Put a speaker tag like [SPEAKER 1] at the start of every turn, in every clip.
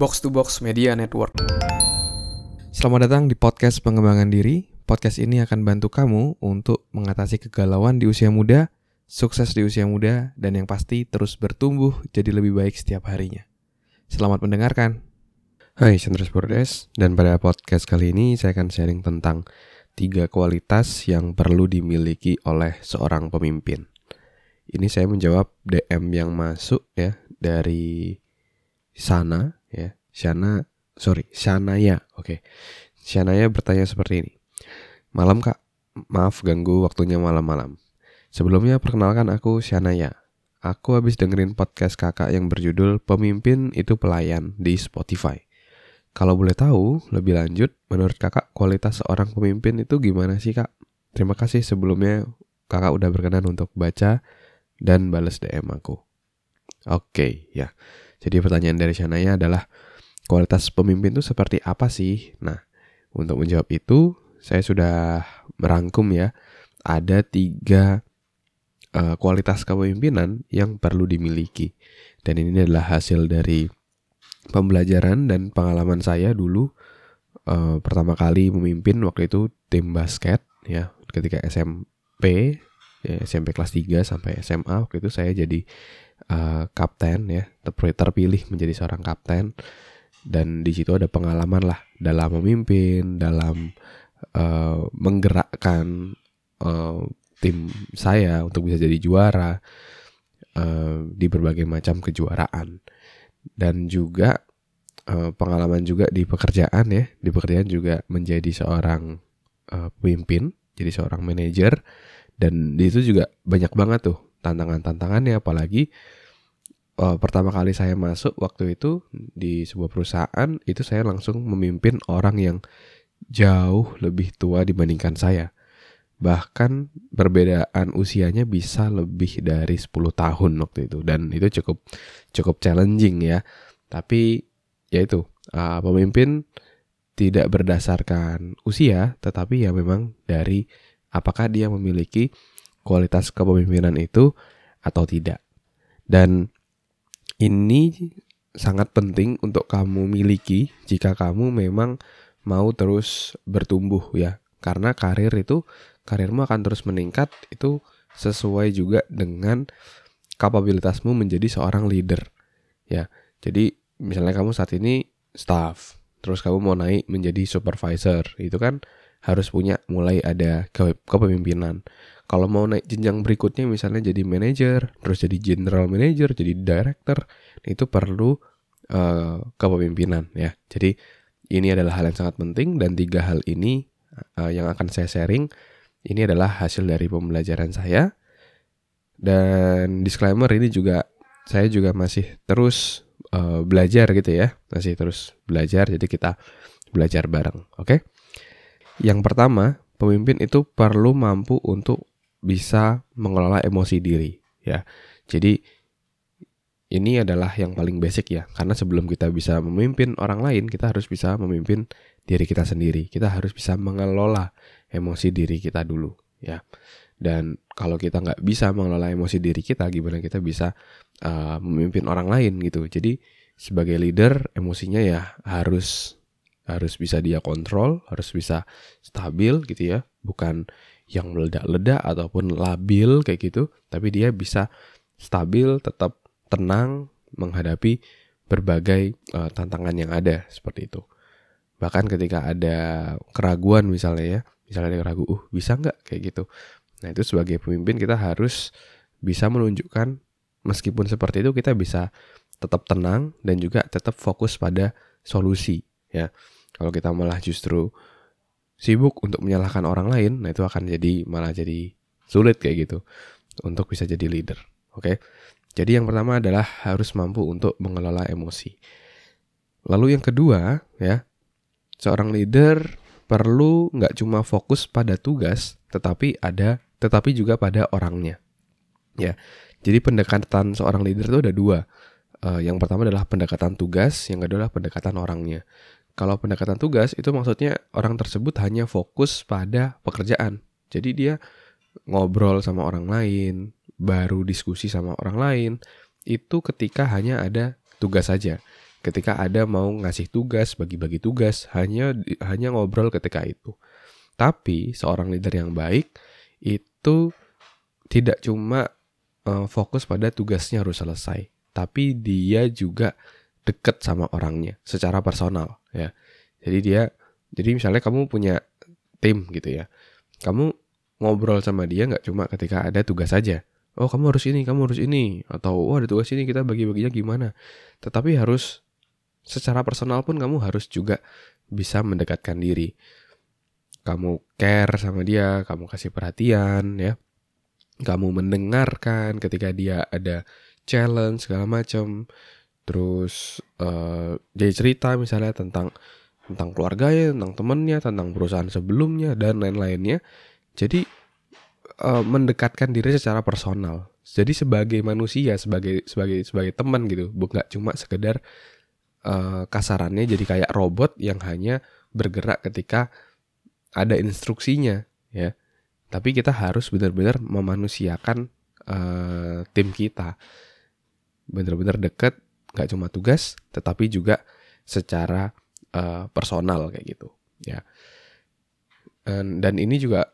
[SPEAKER 1] Box to Box Media Network.
[SPEAKER 2] Selamat datang di podcast pengembangan diri. Podcast ini akan bantu kamu untuk mengatasi kegalauan di usia muda, sukses di usia muda, dan yang pasti terus bertumbuh jadi lebih baik setiap harinya. Selamat mendengarkan. Hai, Chandra Spordes, dan pada podcast kali ini saya akan sharing tentang tiga kualitas yang perlu dimiliki oleh seorang pemimpin. Ini saya menjawab DM yang masuk ya dari sana Shana sorry Shanaya. Oke. Okay. Shanaya bertanya seperti ini. Malam kak. Maaf ganggu waktunya malam-malam. Sebelumnya perkenalkan aku Shanaya. Aku habis dengerin podcast kakak yang berjudul pemimpin itu pelayan di Spotify. Kalau boleh tahu lebih lanjut menurut kakak kualitas seorang pemimpin itu gimana sih kak? Terima kasih sebelumnya kakak udah berkenan untuk baca dan balas DM aku. Oke okay, ya. Jadi pertanyaan dari Shanaya adalah kualitas pemimpin itu seperti apa sih? Nah, untuk menjawab itu saya sudah merangkum ya ada tiga uh, kualitas kepemimpinan yang perlu dimiliki dan ini adalah hasil dari pembelajaran dan pengalaman saya dulu uh, pertama kali memimpin waktu itu tim basket ya ketika SMP ya, SMP kelas 3 sampai SMA waktu itu saya jadi uh, kapten ya terpilih menjadi seorang kapten dan di situ ada pengalaman lah dalam memimpin dalam uh, menggerakkan uh, tim saya untuk bisa jadi juara uh, di berbagai macam kejuaraan. Dan juga uh, pengalaman juga di pekerjaan ya. Di pekerjaan juga menjadi seorang uh, pemimpin jadi seorang manajer. Dan di itu juga banyak banget tuh tantangan-tantangannya apalagi uh, pertama kali saya masuk waktu itu di sebuah perusahaan itu saya langsung memimpin orang yang jauh lebih tua dibandingkan saya. Bahkan perbedaan usianya bisa lebih dari 10 tahun waktu itu dan itu cukup cukup challenging ya. Tapi ya itu uh, pemimpin tidak berdasarkan usia tetapi ya memang dari apakah dia memiliki kualitas kepemimpinan itu atau tidak. Dan ini sangat penting untuk kamu miliki jika kamu memang mau terus bertumbuh ya. Karena karir itu karirmu akan terus meningkat itu sesuai juga dengan kapabilitasmu menjadi seorang leader. Ya. Jadi misalnya kamu saat ini staff, terus kamu mau naik menjadi supervisor, itu kan harus punya mulai ada kepemimpinan. Kalau mau naik jenjang berikutnya misalnya jadi manager, terus jadi general manager, jadi director, itu perlu uh, kepemimpinan ya. Jadi ini adalah hal yang sangat penting dan tiga hal ini uh, yang akan saya sharing ini adalah hasil dari pembelajaran saya. Dan disclaimer ini juga saya juga masih terus uh, belajar gitu ya, masih terus belajar. Jadi kita belajar bareng, oke? Okay? Yang pertama, pemimpin itu perlu mampu untuk bisa mengelola emosi diri, ya. Jadi ini adalah yang paling basic ya, karena sebelum kita bisa memimpin orang lain, kita harus bisa memimpin diri kita sendiri. Kita harus bisa mengelola emosi diri kita dulu, ya. Dan kalau kita nggak bisa mengelola emosi diri kita, gimana kita bisa uh, memimpin orang lain gitu. Jadi sebagai leader, emosinya ya harus harus bisa dia kontrol, harus bisa stabil gitu ya, bukan yang meledak-ledak ataupun labil kayak gitu, tapi dia bisa stabil, tetap tenang menghadapi berbagai uh, tantangan yang ada seperti itu. Bahkan ketika ada keraguan misalnya ya, misalnya ada ragu, uh bisa nggak kayak gitu. Nah itu sebagai pemimpin kita harus bisa menunjukkan meskipun seperti itu kita bisa tetap tenang dan juga tetap fokus pada solusi ya kalau kita malah justru sibuk untuk menyalahkan orang lain, nah itu akan jadi malah jadi sulit kayak gitu untuk bisa jadi leader. Oke. Okay? Jadi yang pertama adalah harus mampu untuk mengelola emosi. Lalu yang kedua, ya, seorang leader perlu nggak cuma fokus pada tugas, tetapi ada, tetapi juga pada orangnya. Ya, jadi pendekatan seorang leader itu ada dua. Uh, yang pertama adalah pendekatan tugas, yang kedua adalah pendekatan orangnya. Kalau pendekatan tugas itu maksudnya orang tersebut hanya fokus pada pekerjaan. Jadi dia ngobrol sama orang lain, baru diskusi sama orang lain, itu ketika hanya ada tugas saja. ketika ada mau ngasih tugas, bagi-bagi tugas, hanya hanya ngobrol ketika itu. Tapi seorang leader yang baik itu tidak cuma uh, fokus pada tugasnya harus selesai, tapi dia juga deket sama orangnya secara personal ya. Jadi dia jadi misalnya kamu punya tim gitu ya. Kamu ngobrol sama dia nggak cuma ketika ada tugas saja. Oh kamu harus ini, kamu harus ini, atau oh ada tugas ini kita bagi-baginya gimana. Tetapi harus secara personal pun kamu harus juga bisa mendekatkan diri. Kamu care sama dia, kamu kasih perhatian ya. Kamu mendengarkan ketika dia ada challenge segala macam. Terus uh, dia cerita misalnya tentang tentang keluarganya, tentang temennya, tentang perusahaan sebelumnya dan lain-lainnya. Jadi uh, mendekatkan diri secara personal. Jadi sebagai manusia, sebagai sebagai sebagai teman gitu, bukan cuma sekedar uh, kasarannya jadi kayak robot yang hanya bergerak ketika ada instruksinya, ya. Tapi kita harus benar-benar memanusiakan uh, tim kita, benar-benar dekat, nggak cuma tugas, tetapi juga secara uh, personal kayak gitu, ya. Dan, ini juga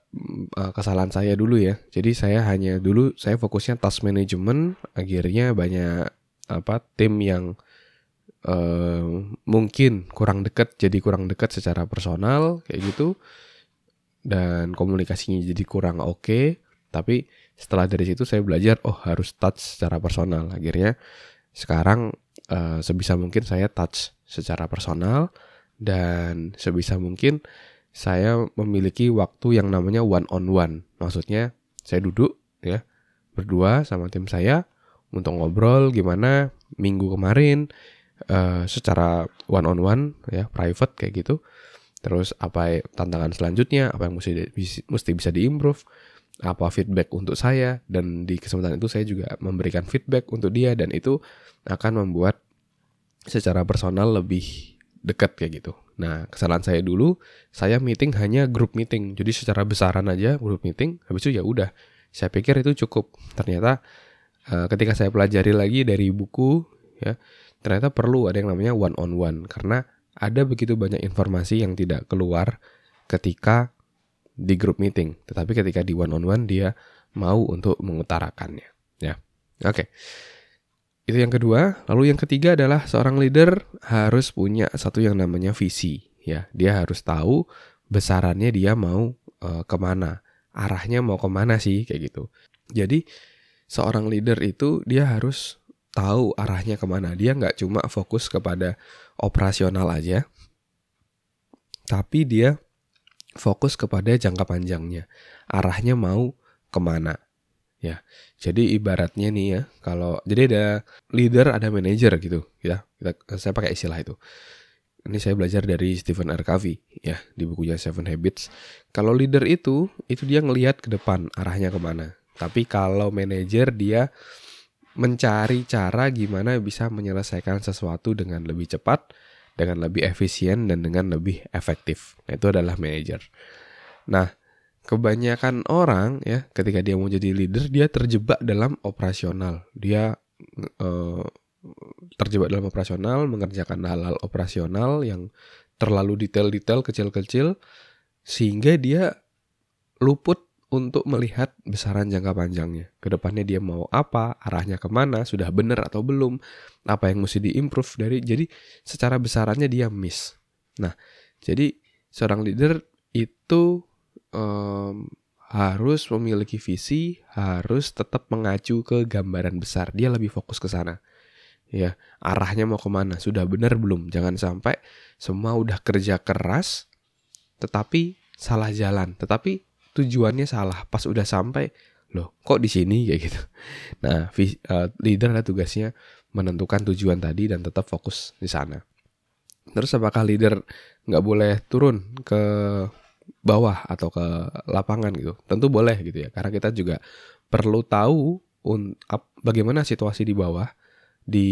[SPEAKER 2] uh, kesalahan saya dulu ya. Jadi saya hanya dulu saya fokusnya task management, akhirnya banyak apa tim yang uh, mungkin kurang dekat, jadi kurang dekat secara personal kayak gitu, dan komunikasinya jadi kurang oke. Okay, tapi setelah dari situ saya belajar, oh harus touch secara personal. Akhirnya sekarang uh, sebisa mungkin saya touch secara personal dan sebisa mungkin saya memiliki waktu yang namanya one on one. Maksudnya saya duduk ya berdua sama tim saya untuk ngobrol gimana minggu kemarin uh, secara one on one ya private kayak gitu. Terus apa tantangan selanjutnya, apa yang mesti mesti bisa diimprove, apa feedback untuk saya dan di kesempatan itu saya juga memberikan feedback untuk dia dan itu akan membuat secara personal lebih dekat kayak gitu. Nah, kesalahan saya dulu, saya meeting hanya grup meeting. Jadi secara besaran aja grup meeting, habis itu ya udah. Saya pikir itu cukup. Ternyata uh, ketika saya pelajari lagi dari buku ya, ternyata perlu ada yang namanya one on one karena ada begitu banyak informasi yang tidak keluar ketika di grup meeting. Tetapi ketika di one on one dia mau untuk mengutarakannya, ya. Oke. Okay. Itu yang kedua. Lalu yang ketiga adalah seorang leader harus punya satu yang namanya visi. Ya, dia harus tahu besarannya dia mau uh, ke mana, arahnya mau ke mana sih kayak gitu. Jadi seorang leader itu dia harus tahu arahnya ke mana. Dia nggak cuma fokus kepada operasional aja, tapi dia fokus kepada jangka panjangnya. Arahnya mau ke mana. Ya, jadi ibaratnya nih ya, kalau jadi ada leader, ada manager gitu, ya. Kita, saya pakai istilah itu. Ini saya belajar dari Stephen R. Covey ya di bukunya Seven Habits. Kalau leader itu, itu dia ngelihat ke depan arahnya ke mana. Tapi kalau manager dia mencari cara gimana bisa menyelesaikan sesuatu dengan lebih cepat, dengan lebih efisien dan dengan lebih efektif. Nah, itu adalah manager. Nah, kebanyakan orang ya ketika dia mau jadi leader dia terjebak dalam operasional dia uh, terjebak dalam operasional mengerjakan hal-hal operasional yang terlalu detail-detail kecil-kecil sehingga dia luput untuk melihat besaran jangka panjangnya. Ke depannya dia mau apa, arahnya ke mana, sudah benar atau belum, apa yang mesti diimprove dari. Jadi secara besarannya dia miss. Nah, jadi seorang leader itu um, harus memiliki visi, harus tetap mengacu ke gambaran besar. Dia lebih fokus ke sana. Ya, arahnya mau ke mana? Sudah benar belum? Jangan sampai semua udah kerja keras, tetapi salah jalan. Tetapi tujuannya salah. Pas udah sampai, loh, kok di sini kayak gitu. Nah, uh, leader adalah tugasnya menentukan tujuan tadi dan tetap fokus di sana. Terus apakah leader nggak boleh turun ke bawah atau ke lapangan gitu. Tentu boleh gitu ya, karena kita juga perlu tahu bagaimana situasi di bawah di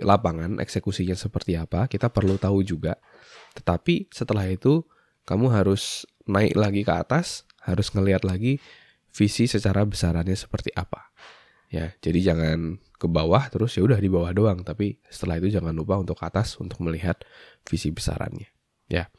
[SPEAKER 2] lapangan eksekusinya seperti apa. Kita perlu tahu juga. Tetapi setelah itu kamu harus naik lagi ke atas, harus ngelihat lagi visi secara besarannya seperti apa. Ya, jadi jangan ke bawah terus ya udah di bawah doang tapi setelah itu jangan lupa untuk ke atas untuk melihat visi besarannya. Ya.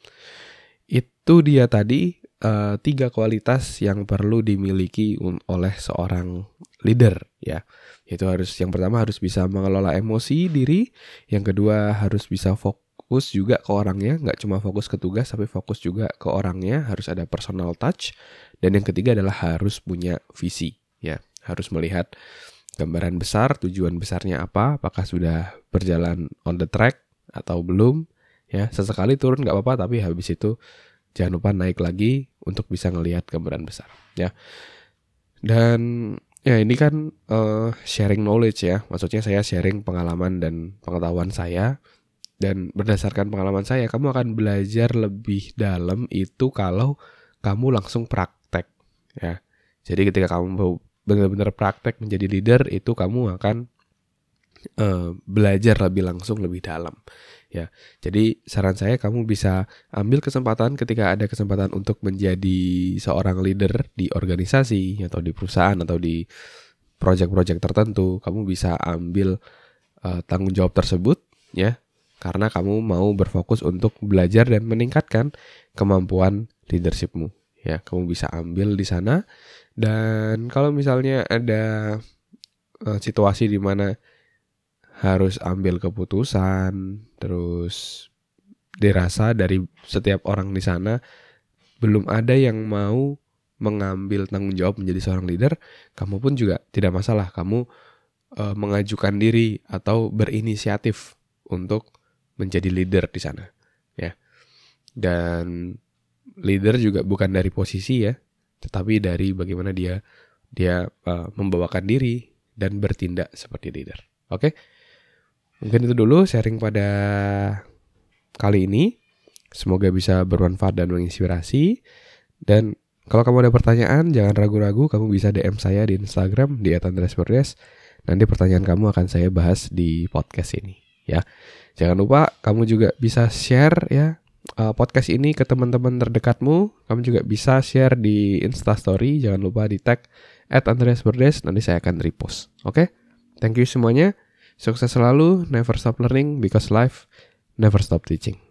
[SPEAKER 2] Itu dia tadi uh, tiga kualitas yang perlu dimiliki oleh seorang leader ya. Itu harus yang pertama harus bisa mengelola emosi diri yang kedua harus bisa fokus juga ke orangnya nggak cuma fokus ke tugas tapi fokus juga ke orangnya harus ada personal touch dan yang ketiga adalah harus punya visi ya harus melihat gambaran besar, tujuan besarnya apa, apakah sudah berjalan on the track atau belum. Ya, sesekali turun nggak apa-apa, tapi habis itu jangan lupa naik lagi untuk bisa ngelihat gambaran besar. Ya, dan ya ini kan uh, sharing knowledge ya, maksudnya saya sharing pengalaman dan pengetahuan saya. Dan berdasarkan pengalaman saya, kamu akan belajar lebih dalam itu kalau kamu langsung praktek ya. Jadi ketika kamu benar-benar praktek menjadi leader itu kamu akan uh, belajar lebih langsung lebih dalam ya jadi saran saya kamu bisa ambil kesempatan ketika ada kesempatan untuk menjadi seorang leader di organisasi atau di perusahaan atau di project-project tertentu kamu bisa ambil uh, tanggung jawab tersebut ya karena kamu mau berfokus untuk belajar dan meningkatkan kemampuan leadershipmu ya kamu bisa ambil di sana dan kalau misalnya ada uh, situasi di mana harus ambil keputusan, terus dirasa dari setiap orang di sana belum ada yang mau mengambil tanggung jawab menjadi seorang leader, kamu pun juga tidak masalah. Kamu uh, mengajukan diri atau berinisiatif untuk menjadi leader di sana, ya. Dan leader juga bukan dari posisi ya, tetapi dari bagaimana dia dia uh, membawakan diri dan bertindak seperti leader. Oke, okay? mungkin itu dulu sharing pada kali ini. Semoga bisa bermanfaat dan menginspirasi. Dan kalau kamu ada pertanyaan, jangan ragu-ragu. Kamu bisa DM saya di Instagram di @andresberdes. Nanti pertanyaan kamu akan saya bahas di podcast ini. Ya, jangan lupa kamu juga bisa share ya uh, podcast ini ke teman-teman terdekatmu. Kamu juga bisa share di Instastory. Jangan lupa di tag at Andreas Berdes. Nanti saya akan repost. Oke? Okay? Thank you semuanya. Sukses selalu. Never stop learning because life never stop teaching.